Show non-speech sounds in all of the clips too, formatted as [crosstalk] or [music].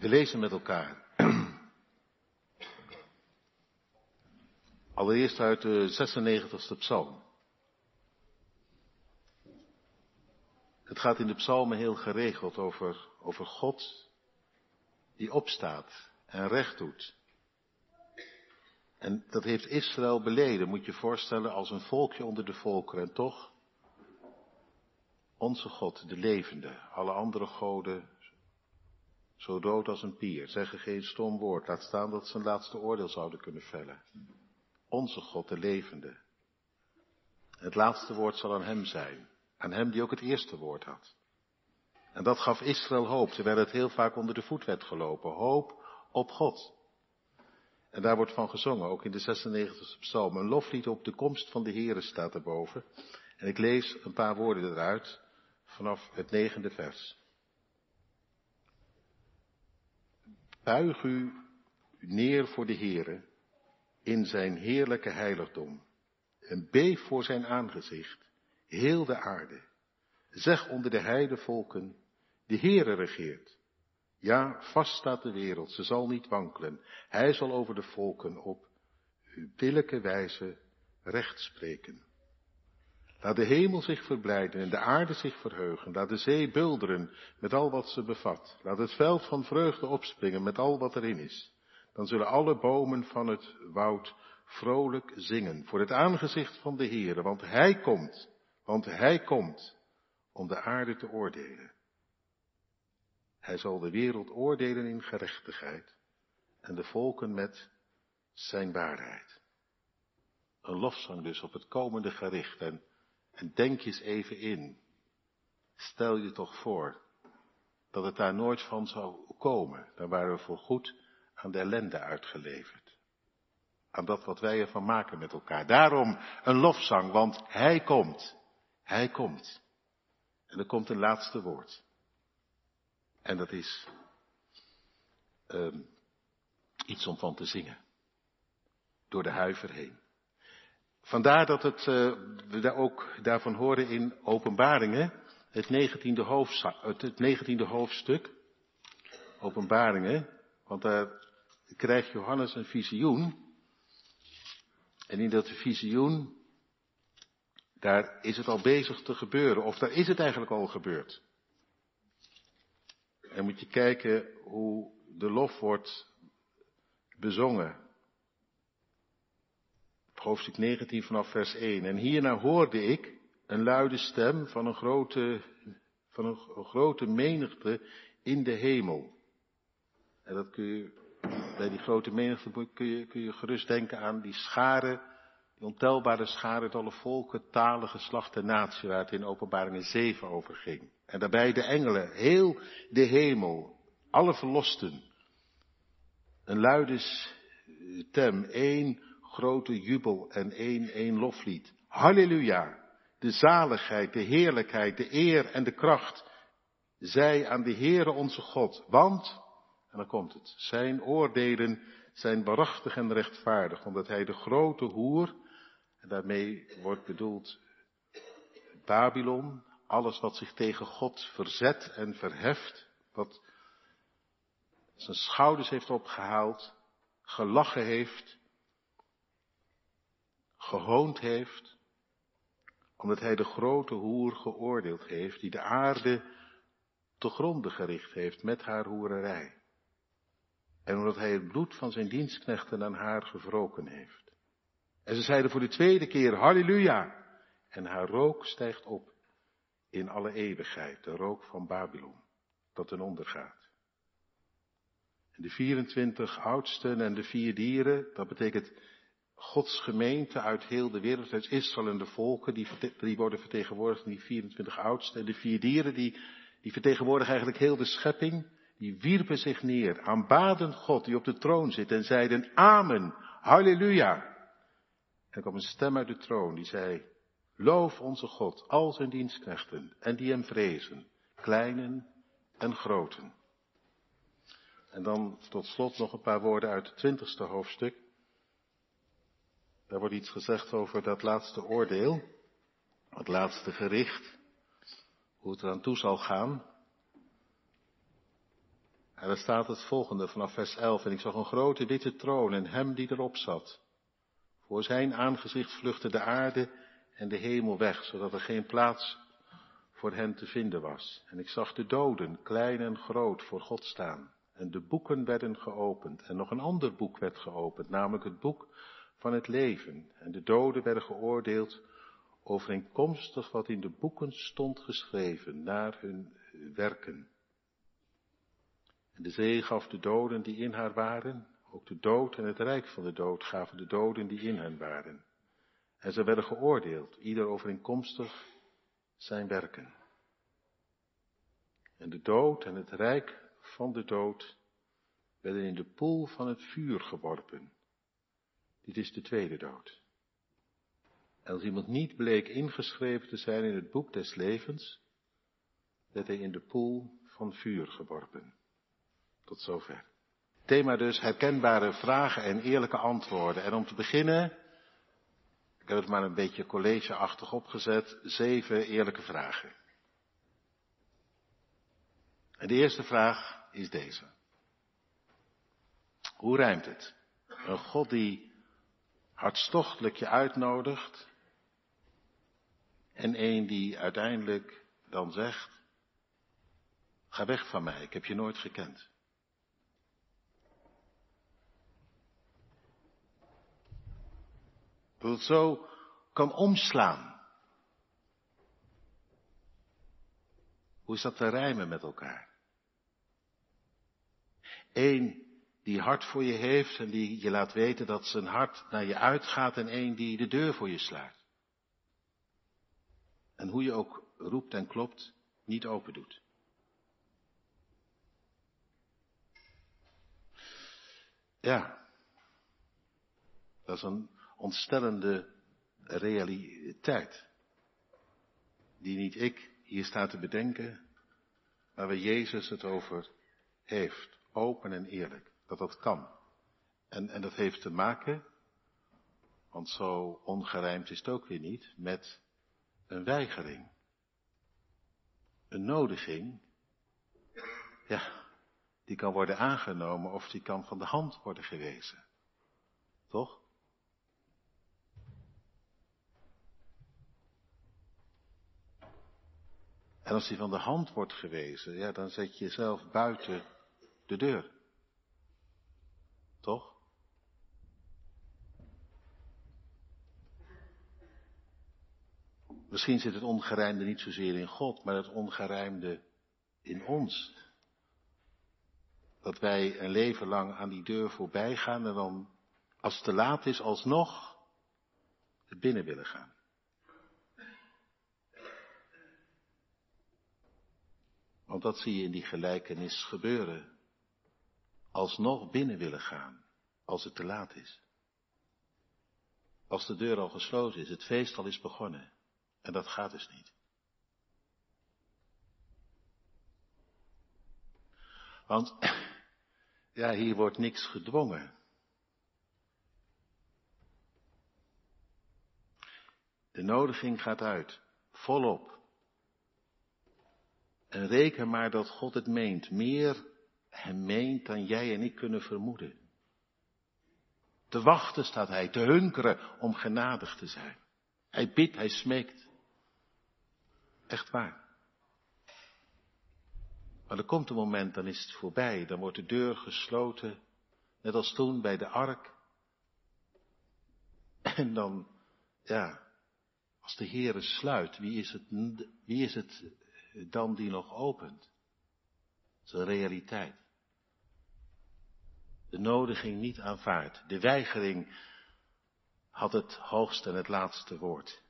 We lezen met elkaar. Allereerst uit de 96e psalm. Het gaat in de psalmen heel geregeld over, over God die opstaat en recht doet. En dat heeft Israël beleden, moet je voorstellen, als een volkje onder de volkeren. En toch, onze God, de levende, alle andere goden zo dood als een pier, zeggen geen stom woord, laat staan dat ze laatste oordeel zouden kunnen vellen. Onze God, de levende. Het laatste woord zal aan hem zijn, aan hem die ook het eerste woord had. En dat gaf Israël hoop, terwijl het heel vaak onder de voet werd gelopen. Hoop op God. En daar wordt van gezongen, ook in de 96e psalm. Een loflied op de komst van de Here staat erboven. En ik lees een paar woorden eruit vanaf het negende vers. Buig u neer voor de Heere in zijn heerlijke heiligdom en beef voor zijn aangezicht, heel de aarde. Zeg onder de heidevolken, de Heere regeert. Ja, vast staat de wereld, ze zal niet wankelen. Hij zal over de volken op billijke wijze recht spreken. Laat de hemel zich verblijden en de aarde zich verheugen. Laat de zee bulderen met al wat ze bevat. Laat het veld van vreugde opspringen met al wat erin is. Dan zullen alle bomen van het woud vrolijk zingen voor het aangezicht van de Heere, want Hij komt, want Hij komt om de aarde te oordelen. Hij zal de wereld oordelen in gerechtigheid en de volken met zijn waarheid. Een lofzang dus op het komende gericht en en denk eens even in. Stel je toch voor dat het daar nooit van zou komen. Dan waren we voor goed aan de ellende uitgeleverd. Aan dat wat wij ervan maken met elkaar. Daarom een lofzang, want Hij komt. Hij komt. En er komt een laatste woord. En dat is um, iets om van te zingen. Door de huiver heen. Vandaar dat het, uh, we daar ook daarvan horen in openbaringen, het negentiende, het negentiende hoofdstuk. Openbaringen, want daar krijgt Johannes een visioen. En in dat visioen, daar is het al bezig te gebeuren, of daar is het eigenlijk al gebeurd. En moet je kijken hoe de lof wordt bezongen hoofdstuk 19 vanaf vers 1. En hierna hoorde ik een luide stem van een grote, van een grote menigte in de hemel. En dat kun je, bij die grote menigte kun je, kun je gerust denken aan die scharen, die ontelbare scharen uit alle volken, talen, geslachten, natie, waar het in openbaringen 7 over ging. En daarbij de engelen, heel de hemel, alle verlosten. Een luide stem, één grote jubel en één, één loflied. Halleluja! De zaligheid, de heerlijkheid, de eer en de kracht zij aan de Heere onze God. Want, en dan komt het, zijn oordelen zijn waarachtig en rechtvaardig, omdat hij de grote hoer, en daarmee wordt bedoeld Babylon, alles wat zich tegen God verzet en verheft, wat zijn schouders heeft opgehaald, gelachen heeft, gehoond heeft, omdat hij de grote hoer geoordeeld heeft, die de aarde te gronde gericht heeft met haar hoererij. En omdat hij het bloed van zijn dienstknechten aan haar gewroken heeft. En ze zeiden voor de tweede keer, halleluja. En haar rook stijgt op in alle eeuwigheid, de rook van Babylon, dat ten onder gaat. En de 24 oudsten en de vier dieren, dat betekent Gods gemeente uit heel de wereld, uit Israël en de volken, die, die worden vertegenwoordigd in die 24 oudsten. En de vier dieren, die, die vertegenwoordigen eigenlijk heel de schepping, die wierpen zich neer, aanbaden God die op de troon zit en zeiden Amen, Halleluja. En er kwam een stem uit de troon die zei, Loof onze God, al zijn dienstknechten en die hem vrezen, kleinen en groten. En dan tot slot nog een paar woorden uit het twintigste hoofdstuk. Daar wordt iets gezegd over dat laatste oordeel, het laatste gericht, hoe het eraan toe zal gaan. En daar staat het volgende vanaf vers 11. En ik zag een grote witte troon en hem die erop zat. Voor zijn aangezicht vluchtte de aarde en de hemel weg, zodat er geen plaats voor hen te vinden was. En ik zag de doden, klein en groot, voor God staan. En de boeken werden geopend. En nog een ander boek werd geopend, namelijk het boek van het leven. En de doden werden geoordeeld overeenkomstig wat in de boeken stond geschreven, naar hun werken. En de zee gaf de doden die in haar waren, ook de dood en het rijk van de dood gaven de doden die in hen waren. En ze werden geoordeeld, ieder overeenkomstig zijn werken. En de dood en het rijk van de dood werden in de poel van het vuur geworpen. Dit is de tweede dood. En als iemand niet bleek ingeschreven te zijn in het boek des levens, werd hij in de poel van vuur geworpen. Tot zover. Thema dus herkenbare vragen en eerlijke antwoorden. En om te beginnen, ik heb het maar een beetje collegeachtig opgezet, zeven eerlijke vragen. En de eerste vraag is deze. Hoe rijmt het? Een God die hartstochtelijk je uitnodigt en een die uiteindelijk dan zegt, ga weg van mij, ik heb je nooit gekend. Dat het zo kan omslaan. Hoe is dat te rijmen met elkaar? Eén die hart voor je heeft en die je laat weten dat zijn hart naar je uitgaat en één die de deur voor je sluit. En hoe je ook roept en klopt, niet open doet. Ja, dat is een ontstellende realiteit. Die niet ik hier sta te bedenken, maar waar Jezus het over heeft. Open en eerlijk. Dat dat kan. En, en dat heeft te maken, want zo ongerijmd is het ook weer niet, met een weigering. Een nodiging, ja, die kan worden aangenomen of die kan van de hand worden gewezen. Toch? En als die van de hand wordt gewezen, ja, dan zet je jezelf buiten de deur. Toch? Misschien zit het ongerijmde niet zozeer in God, maar het ongerijmde in ons. Dat wij een leven lang aan die deur voorbij gaan en dan, als het te laat is, alsnog binnen willen gaan. Want dat zie je in die gelijkenis gebeuren. Alsnog binnen willen gaan, als het te laat is. Als de deur al gesloten is, het feest al is begonnen. En dat gaat dus niet. Want, [clears throat] ja, hier wordt niks gedwongen. De nodiging gaat uit, volop. En reken maar dat God het meent, meer hem meent dan jij en ik kunnen vermoeden. Te wachten staat hij, te hunkeren om genadig te zijn. Hij bidt, hij smeekt. Echt waar. Maar er komt een moment, dan is het voorbij, dan wordt de deur gesloten, net als toen bij de ark. En dan, ja, als de Heere sluit, wie is het, wie is het dan die nog opent? Een realiteit. De nodiging niet aanvaard. De weigering had het hoogste en het laatste woord.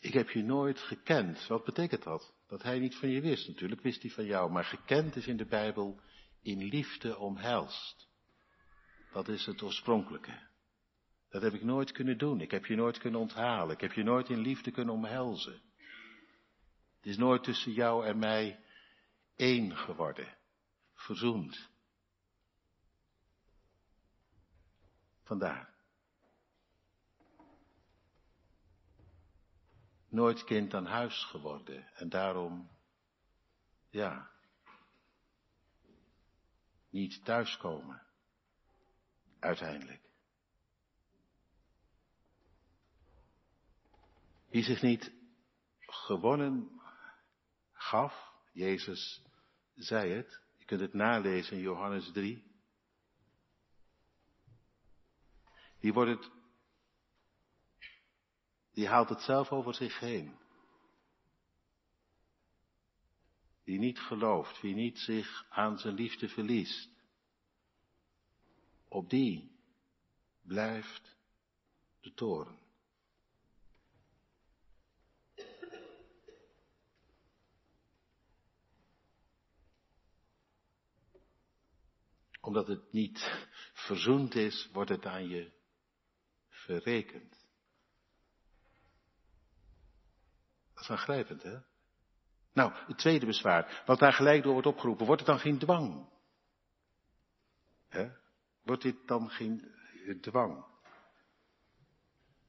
Ik heb je nooit gekend. Wat betekent dat? Dat hij niet van je wist. Natuurlijk wist hij van jou. Maar gekend is in de Bijbel in liefde omhelst. Dat is het oorspronkelijke. Dat heb ik nooit kunnen doen. Ik heb je nooit kunnen onthalen. Ik heb je nooit in liefde kunnen omhelzen. Het is nooit tussen jou en mij één geworden. Verzoend. Vandaar. nooit kind aan huis geworden. En daarom, ja, niet thuiskomen. Uiteindelijk. Wie zich niet gewonnen gaf, Jezus zei het, je kunt het nalezen in Johannes 3. Die wordt het, die haalt het zelf over zich heen. Wie niet gelooft, wie niet zich aan zijn liefde verliest, op die blijft de toren. Omdat het niet verzoend is, wordt het aan je verrekend. Dat is aangrijpend, hè? Nou, het tweede bezwaar, wat daar gelijk door wordt opgeroepen, wordt het dan geen dwang? Hè? Wordt dit dan geen dwang?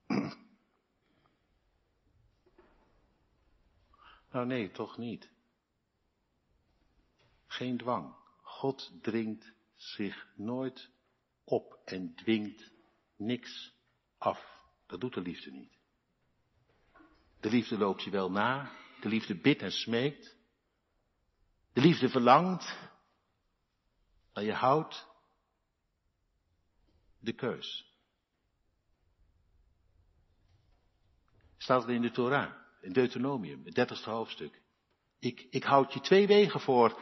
[clears throat] Nou nee, toch niet. Geen dwang. God dringt zich nooit op en dwingt niks af. Dat doet de liefde niet. De liefde loopt je wel na, de liefde bidt en smeekt. De liefde verlangt, maar je houdt de keus. Staat er in de Torah, in Deuteronomium, het dertigste hoofdstuk. Ik, ik houd je twee wegen voor,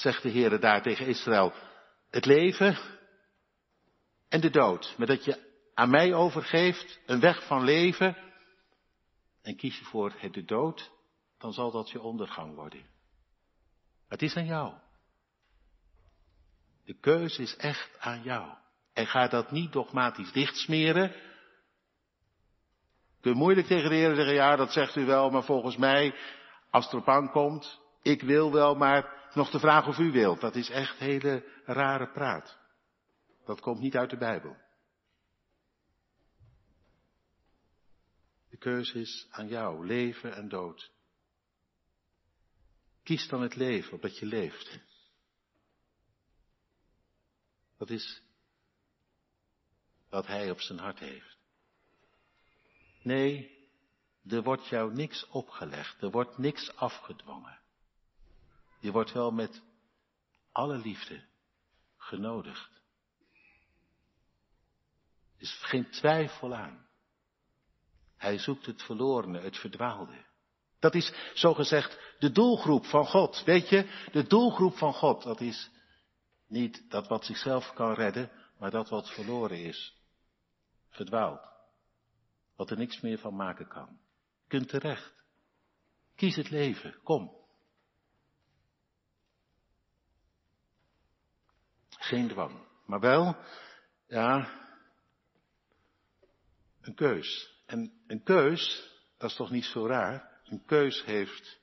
zegt de Heer daar tegen Israël. Het leven en de dood. Met dat je aan mij overgeeft, een weg van leven, en kies je voor de dood, dan zal dat je ondergang worden. Het is aan jou. De keuze is echt aan jou. En ga dat niet dogmatisch dichtsmeren. Kun je moeilijk tegen de Heer zeggen, ja, dat zegt u wel, maar volgens mij, als het erop aankomt, ik wil wel, maar nog de vraag of u wilt. Dat is echt hele rare praat. Dat komt niet uit de Bijbel. De keuze is aan jou, leven en dood. Kies dan het leven, opdat je leeft. Dat is wat hij op zijn hart heeft. Nee, er wordt jou niks opgelegd, er wordt niks afgedwongen. Je wordt wel met alle liefde genodigd. Er is geen twijfel aan. Hij zoekt het verlorene, het verdwaalde. Dat is zogezegd de doelgroep van God. Weet je, de doelgroep van God, dat is niet dat wat zichzelf kan redden, maar dat wat verloren is, verdwaald. Wat er niks meer van maken kan. Kunt terecht. Kies het leven, kom. Geen dwang, maar wel, ja, een keus. En een keus, dat is toch niet zo raar? Een keus heeft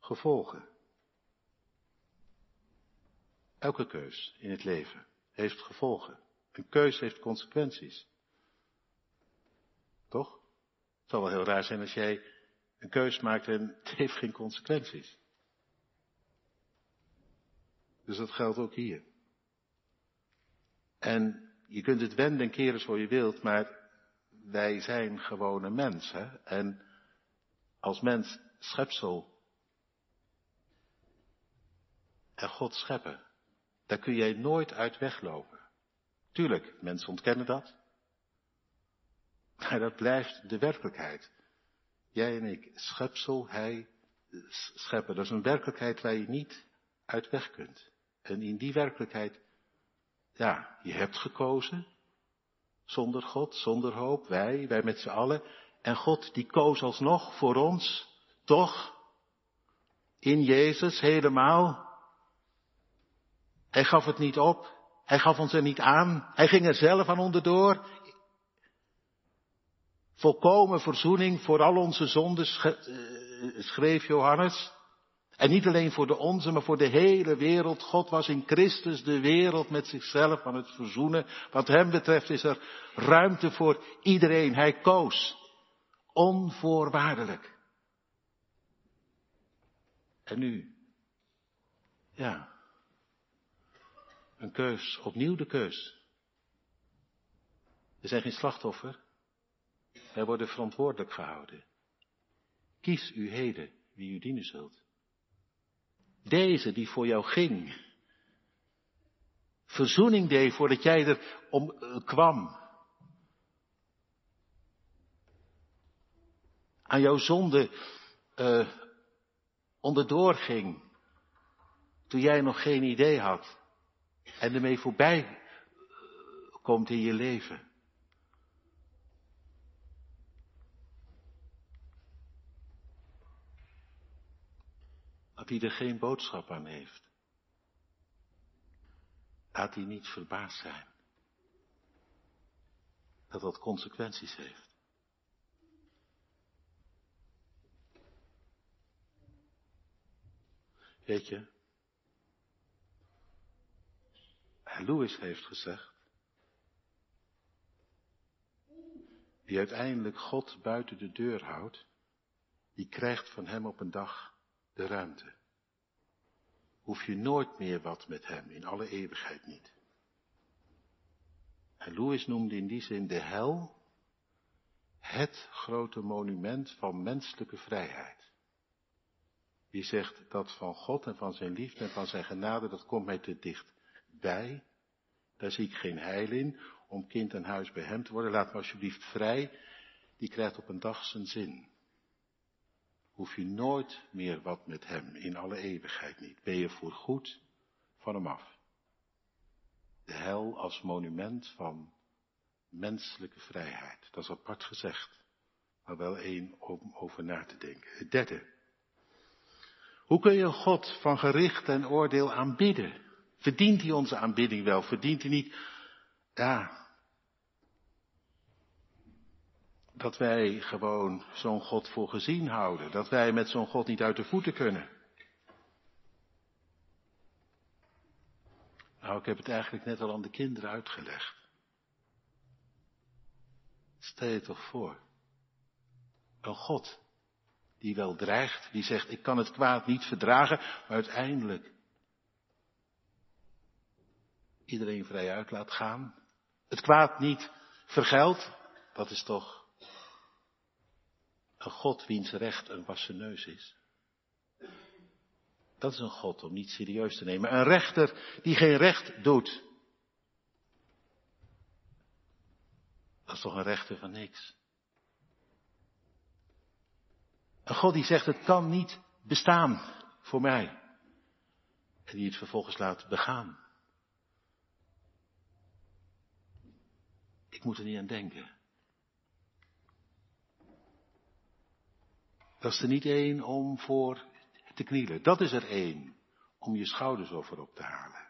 gevolgen. Elke keus in het leven heeft gevolgen. Een keus heeft consequenties. Toch? Het zal wel heel raar zijn als jij een keus maakt en het heeft geen consequenties. Dus dat geldt ook hier. En je kunt het wenden en keren zoals je wilt, maar wij zijn gewone mensen. En als mens schepsel en God scheppen, daar kun jij nooit uit weglopen. Tuurlijk, mensen ontkennen dat. Maar dat blijft de werkelijkheid. Jij en ik, schepsel, hij, scheppen. Dat is een werkelijkheid waar je niet uit weg kunt. En in die werkelijkheid, ja, je hebt gekozen. Zonder God, zonder hoop, wij, wij met z'n allen. En God die koos alsnog voor ons, toch? In Jezus helemaal. Hij gaf het niet op. Hij gaf ons er niet aan. Hij ging er zelf aan onderdoor. Volkomen verzoening voor al onze zonden eh, schreef Johannes. En niet alleen voor de onze, maar voor de hele wereld. God was in Christus de wereld met zichzelf aan het verzoenen. Wat hem betreft is er ruimte voor iedereen. Hij koos Onvoorwaardelijk. En nu? Ja. Een keus, opnieuw de keus. We zijn geen slachtoffer. Wij worden verantwoordelijk gehouden. Kies u heden wie u dienen zult. Deze die voor jou ging. Verzoening deed voordat jij er om uh, kwam. Aan jouw zonde uh, onderdoor ging. Toen jij nog geen idee had. En ermee voorbij komt in je leven. Dat er geen boodschap aan heeft. Laat hij niet verbaasd zijn dat dat consequenties heeft. Weet je, Louis heeft gezegd, wie uiteindelijk God buiten de deur houdt, die krijgt van hem op een dag de ruimte. Hoef je nooit meer wat met hem, in alle eeuwigheid niet. En Louis noemde in die zin de hel het grote monument van menselijke vrijheid. Die zegt dat van God en van zijn liefde en van zijn genade, dat komt mij te dicht bij. Daar zie ik geen heil in om kind en huis bij hem te worden. Laat me alsjeblieft vrij. Die krijgt op een dag zijn zin hoef je nooit meer wat met hem, in alle eeuwigheid niet. Ben je voor goed van hem af. De hel als monument van menselijke vrijheid. Dat is apart gezegd, maar wel één om over na te denken. Het derde. Hoe kun je God van gericht en oordeel aanbidden? Verdient hij onze aanbidding wel? Verdient hij niet, ja, dat wij gewoon zo'n God voor gezien houden. Dat wij met zo'n God niet uit de voeten kunnen. Nou, ik heb het eigenlijk net al aan de kinderen uitgelegd. Stel je toch voor. Een God die wel dreigt, die zegt ik kan het kwaad niet verdragen, maar uiteindelijk iedereen vrij uit laat gaan. Het kwaad niet vergeldt, dat is toch een God wiens recht een wassen neus is. Dat is een God om niet serieus te nemen. Een rechter die geen recht doet. Dat is toch een rechter van niks. Een God die zegt het kan niet bestaan voor mij. En die het vervolgens laat begaan. Ik moet er niet aan denken. Dat is er niet één om voor te knielen. Dat is er één om je schouders over op te halen.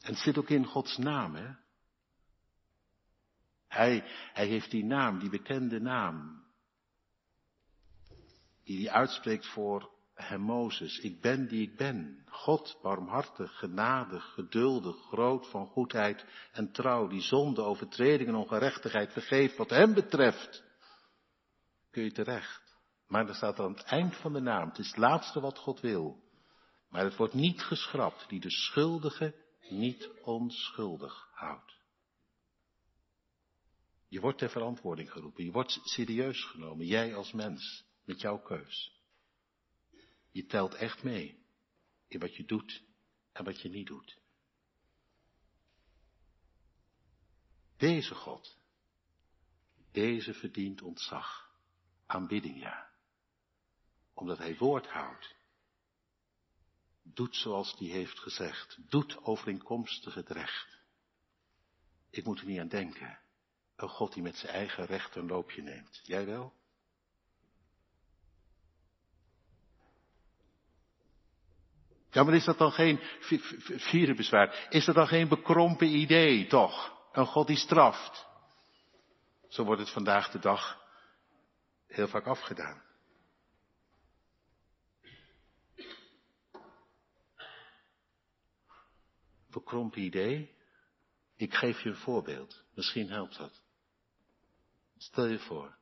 En het zit ook in Gods naam, hè? Hij, hij heeft die naam, die bekende naam, die hij uitspreekt voor hem Mozes, ik ben die ik ben. God, barmhartig, genadig, geduldig, groot van goedheid en trouw, die zonde, overtreding en ongerechtigheid vergeeft wat hem betreft. Kun je terecht. Maar er staat aan het eind van de naam, het is het laatste wat God wil. Maar het wordt niet geschrapt, die de schuldige niet onschuldig houdt. Je wordt ter verantwoording geroepen, je wordt serieus genomen, jij als mens, met jouw keus. Je telt echt mee in wat je doet en wat je niet doet. Deze God, deze verdient ontzag, aanbidding ja, omdat hij woord houdt. Doet zoals hij heeft gezegd, doet overeenkomstig het recht. Ik moet er niet aan denken. Een God die met zijn eigen recht een loopje neemt. Jij wel? Ja, maar is dat dan geen, vierde bezwaar, is dat dan geen bekrompen idee, toch? Een God die straft. Zo wordt het vandaag de dag heel vaak afgedaan. bekrompen idee? Ik geef je een voorbeeld. Misschien helpt dat. Stel je voor.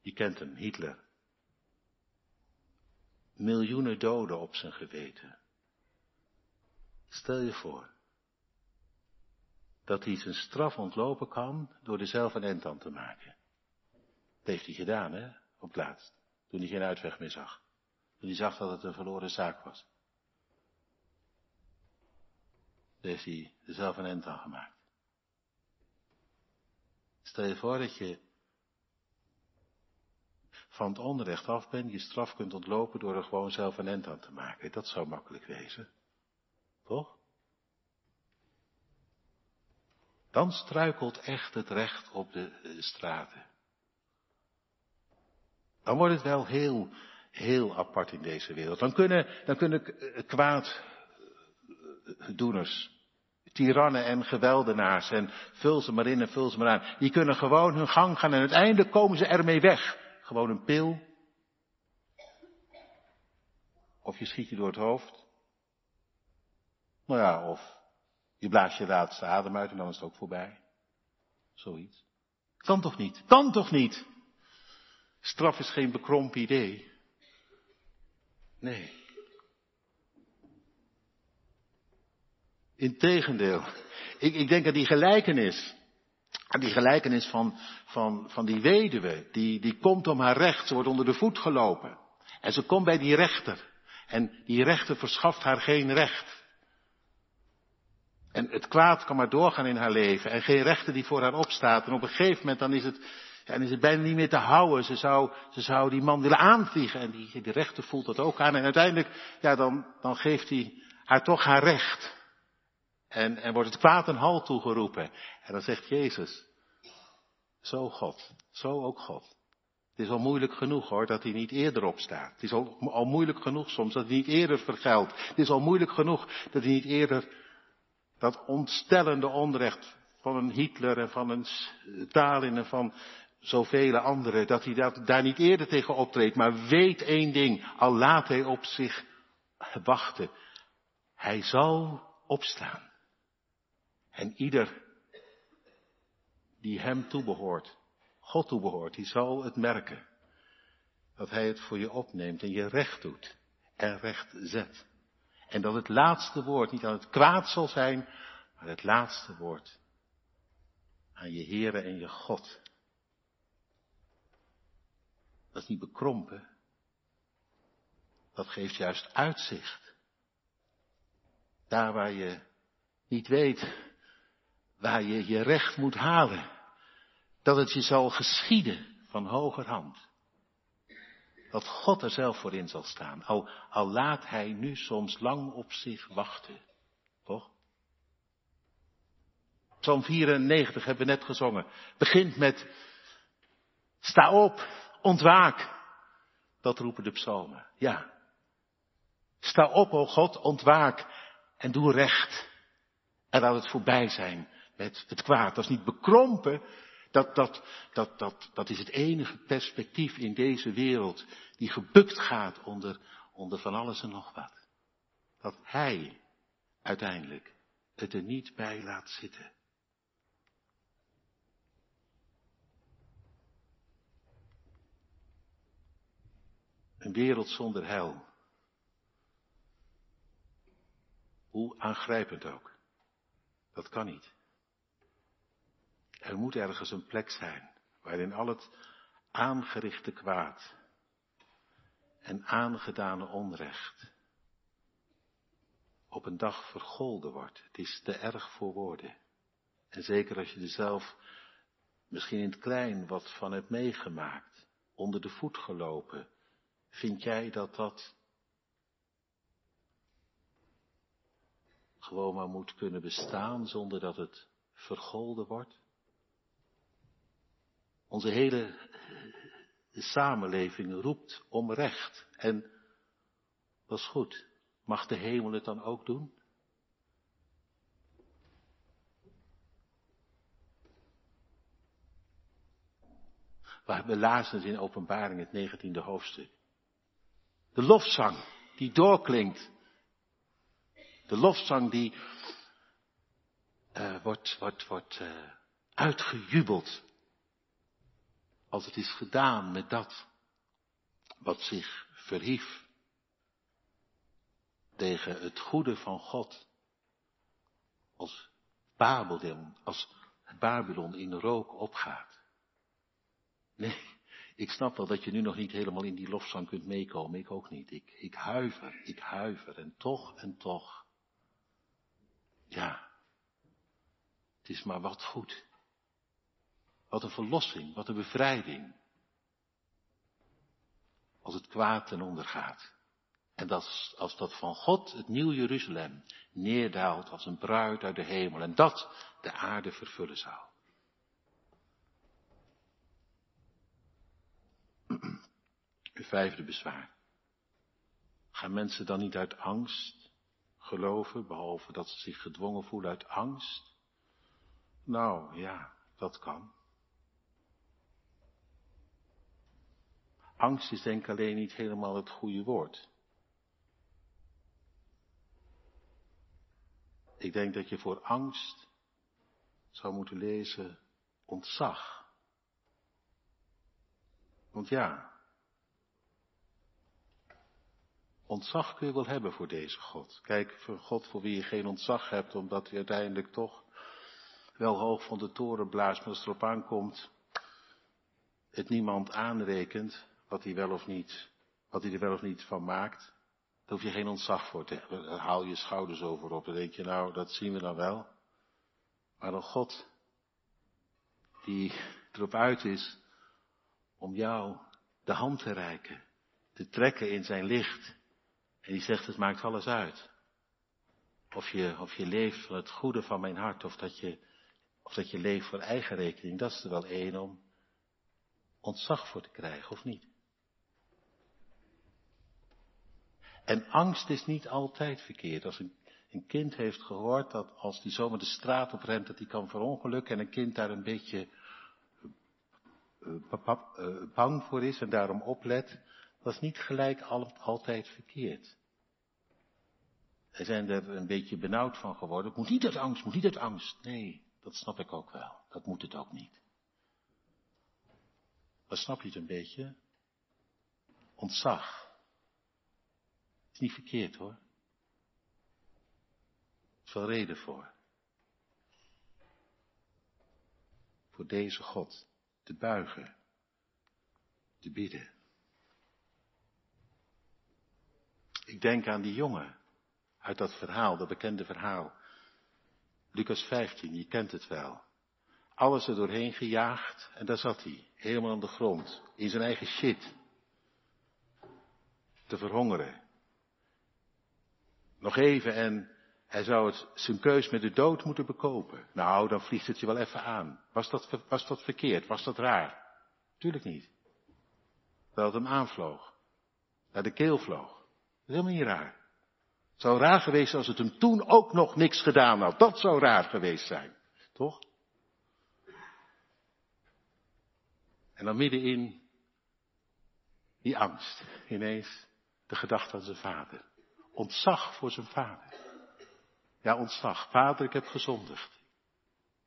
Je kent hem, Hitler. Miljoenen doden op zijn geweten. Stel je voor dat hij zijn straf ontlopen kan door er zelf een te maken. Dat heeft hij gedaan, hè, op het laatst. Toen hij geen uitweg meer zag. Toen hij zag dat het een verloren zaak was. Daar heeft hij er zelf een end gemaakt. Stel je voor dat je van het onrecht af bent, je straf kunt ontlopen door er gewoon zelf een end aan te maken. Dat zou makkelijk wezen. Toch? Dan struikelt echt het recht op de straten. Dan wordt het wel heel, heel apart in deze wereld. Dan kunnen, dan kunnen kwaaddoeners, tirannen en geweldenaars en vul ze maar in en vul ze maar aan. Die kunnen gewoon hun gang gaan en uiteindelijk komen ze ermee weg. Gewoon een pil. Of je schiet je door het hoofd. Nou ja, of je blaast je laatste adem uit en dan is het ook voorbij. Zoiets. Kan toch niet? Kan toch niet? Straf is geen bekrompen idee. Nee. Integendeel. Ik, ik denk aan die gelijkenis. Die gelijkenis van, van, van die weduwe. Die, die komt om haar recht. Ze wordt onder de voet gelopen. En ze komt bij die rechter. En die rechter verschaft haar geen recht. En het kwaad kan maar doorgaan in haar leven. En geen rechter die voor haar opstaat. En op een gegeven moment dan is het, dan is het bijna niet meer te houden. Ze zou, ze zou die man willen aanvliegen. En die, die rechter voelt dat ook aan. En uiteindelijk, ja, dan, dan geeft hij haar toch haar recht. En, en wordt het kwaad een halt toegeroepen. En dan zegt Jezus, zo God, zo ook God. Het is al moeilijk genoeg hoor, dat hij niet eerder opstaat. Het is al, al moeilijk genoeg soms dat hij niet eerder vergeldt. Het is al moeilijk genoeg dat hij niet eerder dat ontstellende onrecht van een Hitler en van een Stalin en van zoveel anderen, dat hij daar niet eerder tegen optreedt, maar weet één ding, al laat hij op zich wachten. Hij zal opstaan. En ieder die hem toebehoort, God toebehoort, die zal het merken. Dat hij het voor je opneemt en je recht doet en recht zet. En dat het laatste woord niet aan het kwaad zal zijn, maar het laatste woord aan je Heere en je God. Dat is niet bekrompen. Dat geeft juist uitzicht. Daar waar je niet weet waar je je recht moet halen. Dat het je zal geschieden van hogerhand. Dat God er zelf voor in zal staan. Al, al laat hij nu soms lang op zich wachten. Toch? Psalm 94 hebben we net gezongen. Begint met, sta op, ontwaak. Dat roepen de psalmen. Ja. Sta op, o God, ontwaak en doe recht. En laat het voorbij zijn met het kwaad. Dat is niet bekrompen, dat, dat, dat, dat, dat is het enige perspectief in deze wereld die gebukt gaat onder, onder van alles en nog wat. Dat Hij uiteindelijk het er niet bij laat zitten. Een wereld zonder hel. Hoe aangrijpend ook. Dat kan niet. Er moet ergens een plek zijn waarin al het aangerichte kwaad en aangedane onrecht op een dag vergolden wordt. Het is te erg voor woorden. En zeker als je er zelf misschien in het klein wat van hebt meegemaakt, onder de voet gelopen, vind jij dat dat gewoon maar moet kunnen bestaan zonder dat het vergolden wordt? Onze hele samenleving roept om recht. En is goed. Mag de hemel het dan ook doen? We lazen in openbaring het negentiende hoofdstuk. De lofzang die doorklinkt. De lofzang die uh, wordt, wordt, wordt uh, uitgejubeld. Als het is gedaan met dat wat zich verhief tegen het goede van God. Als Babylon, als Babylon in rook opgaat. Nee, ik snap wel dat je nu nog niet helemaal in die lofzang kunt meekomen. Ik ook niet. Ik, ik huiver, ik huiver. En toch en toch. Ja. Het is maar wat goed. Wat een verlossing, wat een bevrijding. Als het kwaad ten onder gaat. En dat, als dat van God, het nieuw Jeruzalem, neerdaalt als een bruid uit de hemel. En dat de aarde vervullen zou. [clears throat] Uw vijfde bezwaar. Gaan mensen dan niet uit angst geloven, behalve dat ze zich gedwongen voelen uit angst? Nou ja, dat kan. Angst is denk ik alleen niet helemaal het goede woord. Ik denk dat je voor angst zou moeten lezen ontzag. Want ja, ontzag kun je wel hebben voor deze God. Kijk, voor God voor wie je geen ontzag hebt, omdat hij uiteindelijk toch wel hoog van de toren blaast, maar als het erop aankomt, het niemand aanrekent wat hij wel of niet, wat hij er wel of niet van maakt. Daar hoef je geen ontzag voor te hebben. Dan haal je schouders over op. Dan denk je, nou, dat zien we dan wel. Maar een God die erop uit is om jou de hand te reiken, te trekken in zijn licht. En die zegt, het maakt alles uit. Of je, of je leeft van het goede van mijn hart, of dat je, of dat je leeft voor eigen rekening. Dat is er wel één om ontzag voor te krijgen, of niet? En angst is niet altijd verkeerd. Als een, kind heeft gehoord dat als die zomaar de straat op rent, dat hij kan verongelukken en een kind daar een beetje uh, uh, bang voor is en daarom oplet, dat is niet gelijk al, altijd verkeerd. Zij zijn er een beetje benauwd van geworden. Het moet niet uit angst, moet niet uit angst. Nee, dat snap ik ook wel. Dat moet het ook niet. Maar snap je het een beetje? Ontzag niet verkeerd hoor. Er is wel reden voor. Voor deze God te buigen, te bidden. Ik denk aan die jongen uit dat verhaal, dat bekende verhaal. Lucas 15, je kent het wel. Alles er doorheen gejaagd en daar zat hij, helemaal aan de grond, in zijn eigen shit. Te verhongeren. Nog even en hij zou het, zijn keus met de dood moeten bekopen. Nou, dan vliegt het je wel even aan. Was dat, was dat verkeerd? Was dat raar? Tuurlijk niet. Dat het hem aanvloog. Naar de keel vloog. Dat is helemaal niet raar. Het zou raar geweest als het hem toen ook nog niks gedaan had. Dat zou raar geweest zijn. Toch? En dan middenin die angst. Ineens de gedachte aan zijn vader ontzag voor zijn vader. Ja, ontzag. Vader, ik heb gezondigd.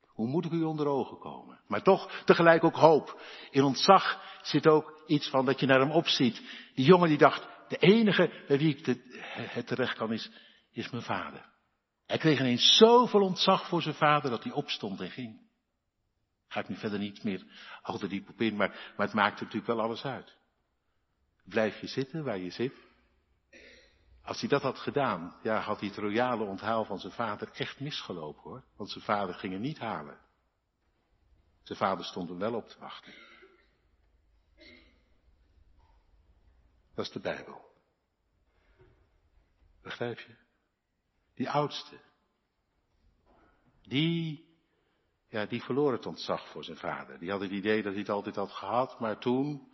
Hoe moet ik u onder ogen komen? Maar toch tegelijk ook hoop. In ontzag zit ook iets van dat je naar hem opziet. Die jongen die dacht, de enige bij wie ik het terecht kan is, is mijn vader. Hij kreeg ineens zoveel ontzag voor zijn vader dat hij opstond en ging. Ga ik nu verder niet meer al te diep op in, maar, maar het maakt natuurlijk wel alles uit. Blijf je zitten waar je zit. Als hij dat had gedaan, ja, had hij het royale onthaal van zijn vader echt misgelopen hoor. Want zijn vader ging hem niet halen. Zijn vader stond hem wel op te wachten. Dat is de Bijbel. Begrijp je? Die oudste. Die, ja, die verloor het ontzag voor zijn vader. Die had het idee dat hij het altijd had gehad, maar toen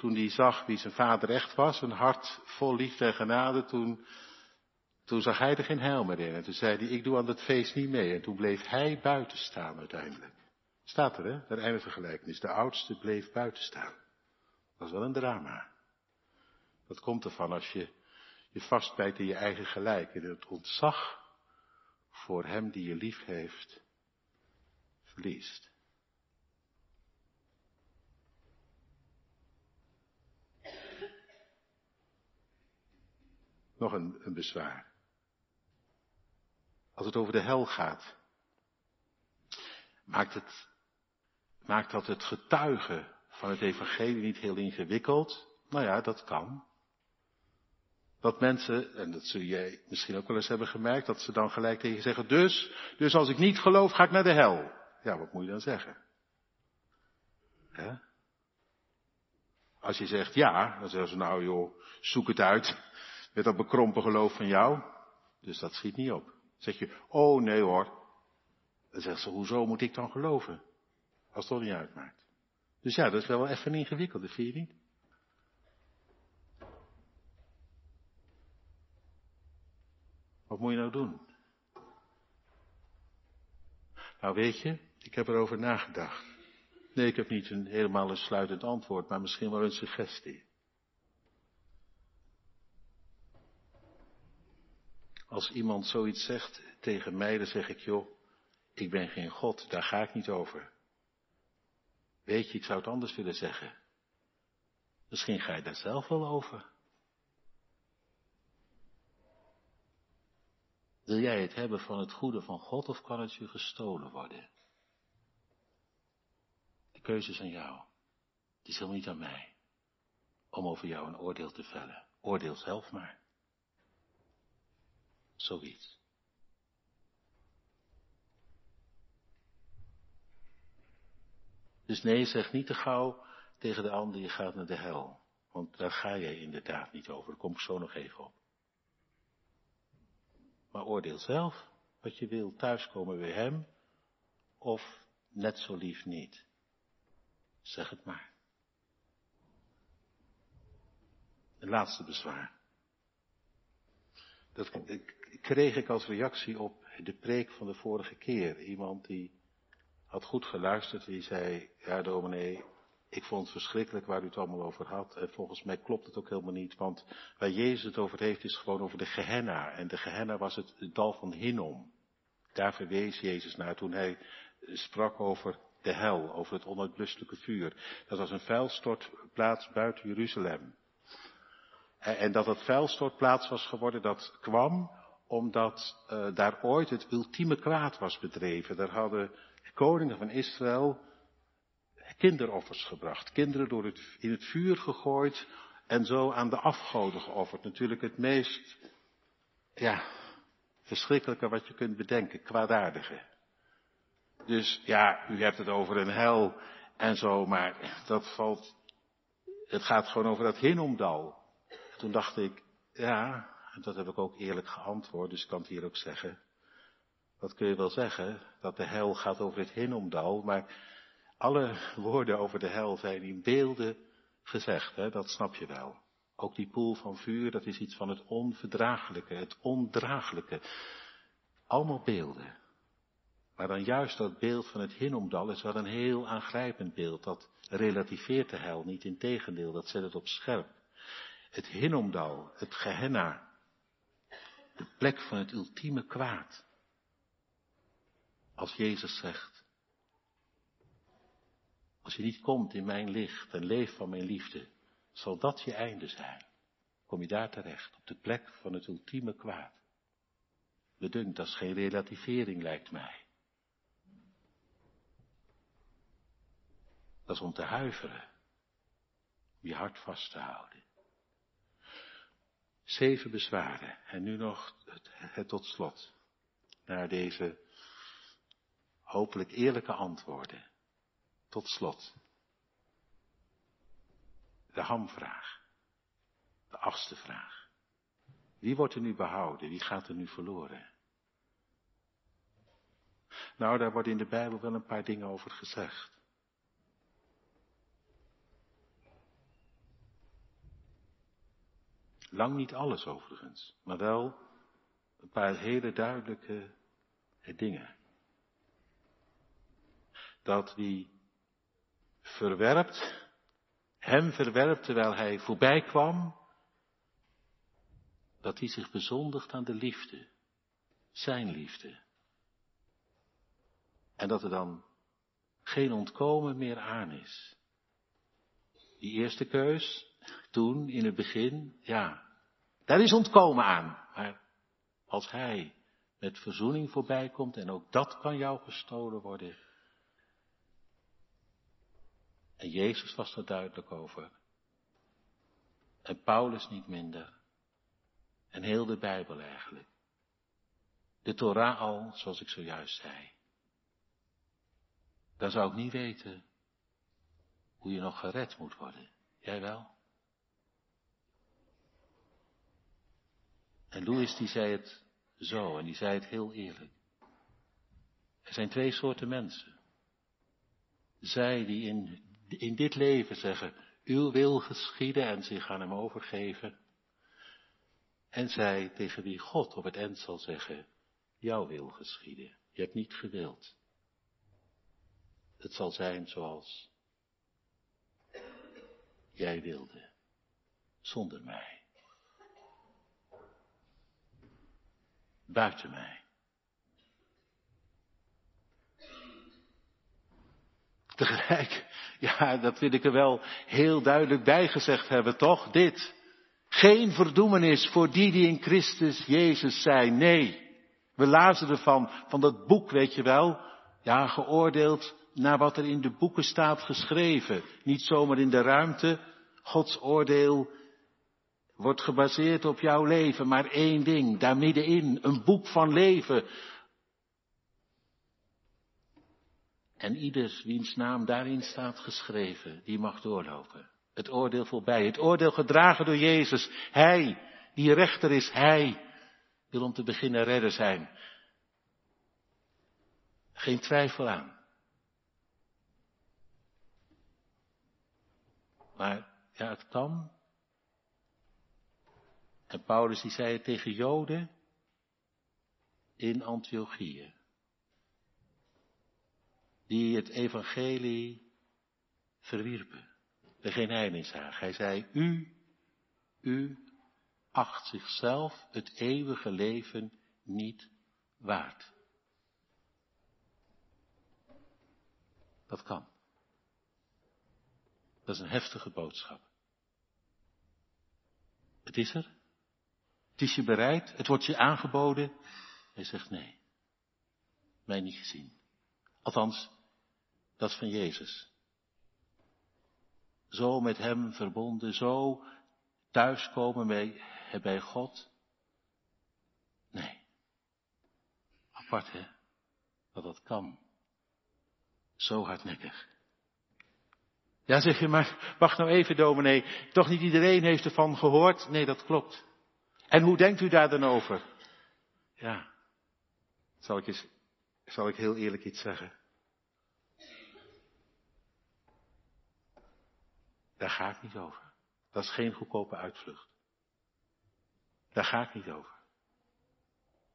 toen hij zag wie zijn vader echt was, een hart vol liefde en genade, toen, toen zag hij er geen heil meer in. En toen zei hij, ik doe aan dat feest niet mee. En toen bleef hij buiten staan uiteindelijk. Staat er, hè? Dat eindigt de gelijkenis. De oudste bleef buiten staan. Dat is wel een drama. Dat komt ervan als je je vastbijt in je eigen gelijk, in het ontzag voor hem die je lief heeft, verliest. Nog een, een bezwaar. Als het over de hel gaat, maakt, het, maakt dat het getuigen van het evangelie niet heel ingewikkeld? Nou ja, dat kan. Dat mensen, en dat zul jij misschien ook wel eens hebben gemerkt, dat ze dan gelijk tegen je zeggen, dus, dus als ik niet geloof, ga ik naar de hel. Ja, wat moet je dan zeggen? Hè? Als je zegt ja, dan zeggen ze nou joh, zoek het uit met dat bekrompen geloof van jou. Dus dat schiet niet op. Zeg je, oh nee hoor. Dan zegt ze, hoezo moet ik dan geloven? Als het toch niet uitmaakt. Dus ja, dat is wel even ingewikkeld, dat vind je niet? Wat moet je nou doen? Nou weet je, ik heb erover nagedacht. Nee, ik heb niet een helemaal een sluitend antwoord, maar misschien wel een suggestie. Als iemand zoiets zegt tegen mij, dan zeg ik, joh, ik ben geen God, daar ga ik niet over. Weet je, ik zou het anders willen zeggen. Misschien ga je daar zelf wel over. Wil jij het hebben van het goede van God of kan het je gestolen worden? De keuze is aan jou. Het is helemaal niet aan mij om over jou een oordeel te vellen. Oordeel zelf maar. Zoiets. Dus nee, zeg niet te gauw tegen de ander, je gaat naar de hel. Want daar ga je inderdaad niet over, daar kom ik zo nog even op. Maar oordeel zelf wat je wil thuiskomen bij hem, of net zo lief niet. Zeg het maar. Een laatste bezwaar. Dat kreeg ik als reactie op de preek van de vorige keer. Iemand die had goed geluisterd, die zei, ja dominee, ik vond het verschrikkelijk waar u het allemaal over had. En volgens mij klopt het ook helemaal niet, want waar Jezus het over heeft is gewoon over de Gehenna. En de Gehenna was het, dal van Hinnom. Daar verwees Jezus naar toen hij sprak over de hel, over het onuitbluselijke vuur. Dat was een vuilstortplaats buiten Jeruzalem. En dat het vuilstortplaats was geworden, dat kwam omdat uh, daar ooit het ultieme kwaad was bedreven. Daar hadden koningen van Israël kinderoffers gebracht. Kinderen door het, in het vuur gegooid en zo aan de afgoden geofferd. Natuurlijk het meest, ja, verschrikkelijke wat je kunt bedenken, kwaadaardige. Dus ja, u hebt het over een hel en zo, maar dat valt, het gaat gewoon over dat Hinnomdal. Toen dacht ik, ja, dat heb ik ook eerlijk geantwoord, dus ik kan het hier ook zeggen. Dat kun je wel zeggen, dat de hel gaat over het Hinnomdal, maar alle woorden over de hel zijn in beelden gezegd, hè? dat snap je wel. Ook die poel van vuur, dat is iets van het onverdraaglijke, het ondraaglijke. Allemaal beelden. Maar dan juist dat beeld van het Hinnomdal is wel een heel aangrijpend beeld. Dat relativeert de hel niet, in tegendeel, dat zet het op scherp. Het Hinnomdal, het Gehenna, de plek van het ultieme kwaad. Als Jezus zegt, als je niet komt in mijn licht en leeft van mijn liefde, zal dat je einde zijn. Kom je daar terecht, op de plek van het ultieme kwaad. Bedunkt, dat is geen relativering, lijkt mij. Dat is om te huiveren, je hart vast te houden. Zeven bezwaren. En nu nog het, tot slot. Naar deze hopelijk eerlijke antwoorden. Tot slot. De hamvraag. De achtste vraag. Wie wordt er nu behouden? Wie gaat er nu verloren? Nou, daar wordt in de Bijbel wel een paar dingen over gezegd. Lang niet alles overigens, maar wel een paar hele duidelijke dingen. Dat wie verwerpt, hem verwerpt terwijl hij voorbij kwam, dat hij zich bezondigt aan de liefde, zijn liefde, En dat er dan geen ontkomen meer aan is. Die eerste keus, toen, in het begin, ja, daar is ontkomen aan. Maar als hij met verzoening voorbij komt, en ook dat kan jou gestolen worden. En Jezus was er duidelijk over. En Paulus niet minder. En heel de Bijbel eigenlijk. De Torah al, zoals ik zojuist zei. Dan zou ik niet weten hoe je nog gered moet worden. Jij wel? En Louis die zei het zo, en die zei het heel eerlijk. Er zijn twee soorten mensen. Zij die in, in dit leven zeggen, uw wil geschieden en zich aan hem overgeven. En zij tegen wie God op het eind zal zeggen, jouw wil geschieden. Je hebt niet gewild. Het zal zijn zoals jij wilde, zonder mij. Buiten mij. Tegelijk, [laughs] ja, dat wil ik er wel heel duidelijk bij gezegd hebben, toch? Dit. Geen verdoemenis voor die die in Christus Jezus zijn. Nee. We lazen ervan, van dat boek, weet je wel. Ja, geoordeeld naar wat er in de boeken staat geschreven. Niet zomaar in de ruimte. Gods oordeel wordt gebaseerd op jouw leven, maar één ding, daar middenin, een boek van leven. En ieders wiens naam daarin staat geschreven, die mag doorlopen. Het oordeel voorbij, het oordeel gedragen door Jezus. Hij, die rechter is, hij wil om te beginnen redder zijn. Geen twijfel aan. Maar ja, het kan en Paulus die zei het tegen Joden in Antiochië. Die het evangelie verwierpen. De geen heidens zagen. Hij zei, u, u acht zichzelf het eeuwige leven niet waard. Dat kan. Dat is een heftige boodschap. Het is er. Het is je bereid, het wordt je aangeboden. Hij zegt nee. Mij niet gezien. Althans, dat van Jezus. Zo met Hem verbonden, zo thuiskomen bij, bij God. Nee. Apart hè, dat dat kan. Zo hardnekkig. Ja, zeg je maar, wacht nou even dominee, toch niet iedereen heeft ervan gehoord? Nee, dat klopt. En hoe denkt u daar dan over? Ja, zal ik, eens, zal ik heel eerlijk iets zeggen? Daar ga ik niet over. Dat is geen goedkope uitvlucht. Daar ga ik niet over.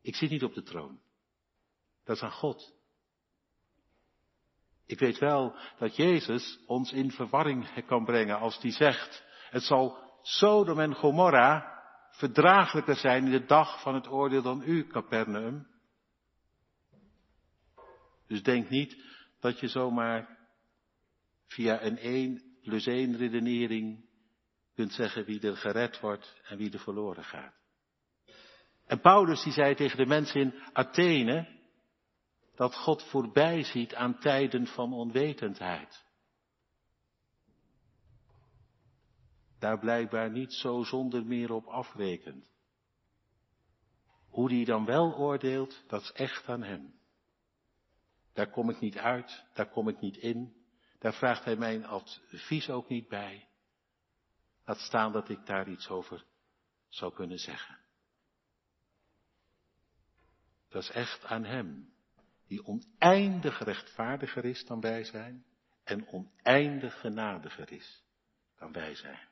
Ik zit niet op de troon. Dat is aan God. Ik weet wel dat Jezus ons in verwarring kan brengen als hij zegt, het zal Sodom en Gomorra verdraaglijker zijn in de dag van het oordeel dan u, Capernaum. Dus denk niet dat je zomaar via een 1 plus 1 redenering kunt zeggen wie er gered wordt en wie er verloren gaat. En Paulus die zei tegen de mensen in Athene dat God voorbij ziet aan tijden van onwetendheid. Daar blijkbaar niet zo zonder meer op afrekent. Hoe die dan wel oordeelt, dat is echt aan hem. Daar kom ik niet uit, daar kom ik niet in, daar vraagt hij mijn advies ook niet bij. Laat staan dat ik daar iets over zou kunnen zeggen. Dat is echt aan hem, die oneindig rechtvaardiger is dan wij zijn en oneindig genadiger is dan wij zijn.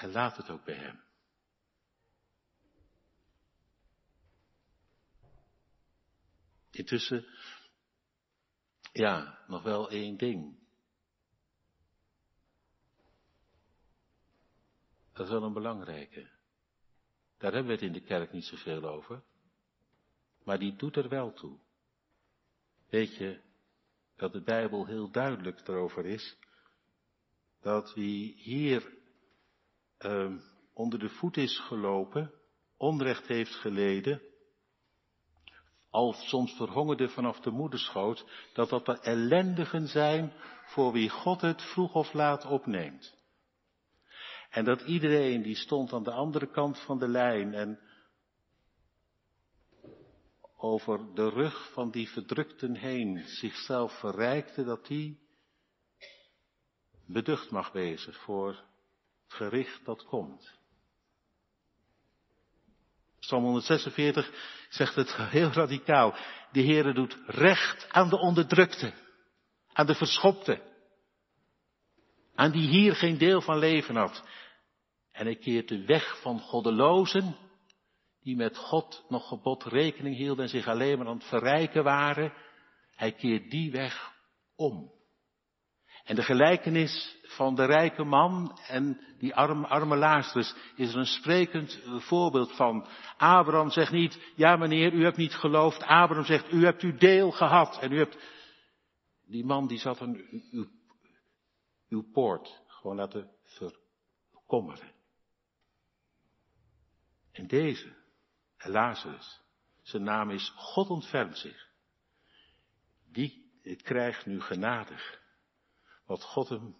En laat het ook bij hem. Intussen, ja, nog wel één ding. Dat is wel een belangrijke. Daar hebben we het in de kerk niet zoveel over. Maar die doet er wel toe. Weet je dat de Bijbel heel duidelijk erover is? Dat wie hier uh, onder de voet is gelopen, onrecht heeft geleden, al soms verhongerde vanaf de moederschoot, dat dat de ellendigen zijn voor wie God het vroeg of laat opneemt. En dat iedereen die stond aan de andere kant van de lijn en over de rug van die verdrukten heen zichzelf verrijkte, dat die beducht mag wezen voor gericht dat komt. Psalm 146 zegt het heel radicaal. De Heere doet recht aan de onderdrukte, aan de verschopte, aan die hier geen deel van leven had. En hij keert de weg van goddelozen, die met God nog gebod rekening hielden en zich alleen maar aan het verrijken waren, hij keert die weg om. En de gelijkenis van de rijke man en die arme, arme Lazarus is er een sprekend voorbeeld van. Abraham zegt niet, ja meneer, u hebt niet geloofd. Abraham zegt, u hebt uw deel gehad. En u hebt, die man die zat aan uw, uw poort gewoon laten verkommeren. En deze, Lazarus, zijn naam is God ontfermt zich. Die krijgt nu genadig wat God hem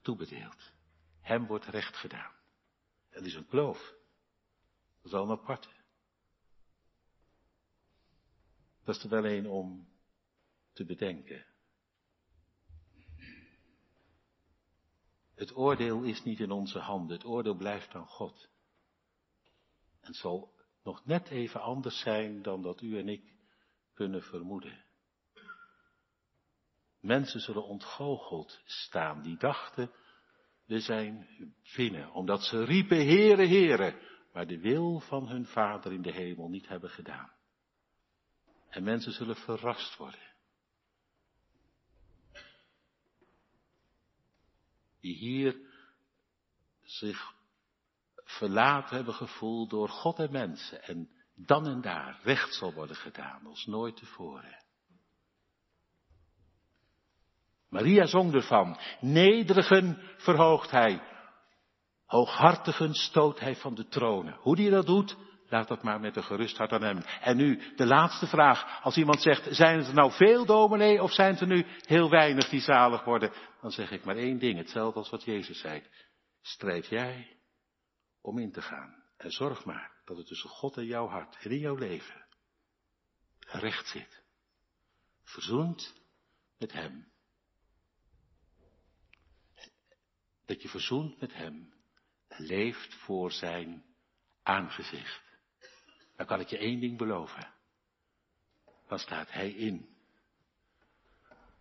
toebedeelt. Hem wordt recht gedaan. Het is een kloof. Dat is wel een. Dat is er wel een om te bedenken. Het oordeel is niet in onze handen, het oordeel blijft aan God. En het zal nog net even anders zijn dan dat u en ik kunnen vermoeden. Mensen zullen ontgoocheld staan die dachten, we zijn binnen, omdat ze riepen, Heere, Heere, maar de wil van hun Vader in de hemel niet hebben gedaan. En mensen zullen verrast worden. Die hier zich verlaten hebben gevoeld door God en mensen en dan en daar recht zal worden gedaan als nooit tevoren. Maria zong ervan. Nederigen verhoogt hij. Hooghartigen stoot hij van de tronen. Hoe die dat doet, laat dat maar met een gerust hart aan hem. En nu de laatste vraag. Als iemand zegt, zijn het er nou veel dominee of zijn het er nu heel weinig die zalig worden? Dan zeg ik maar één ding, hetzelfde als wat Jezus zei. Strijd jij om in te gaan. En zorg maar dat het tussen God en jouw hart en in jouw leven recht zit. Verzoend met Hem. Dat je verzoend met Hem leeft voor Zijn aangezicht. Dan kan ik je één ding beloven. Dan staat Hij in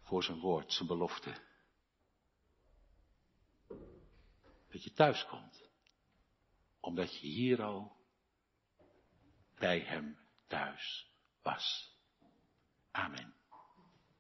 voor Zijn woord, Zijn belofte. Dat je thuis komt, omdat je hier al bij Hem thuis was. Amen.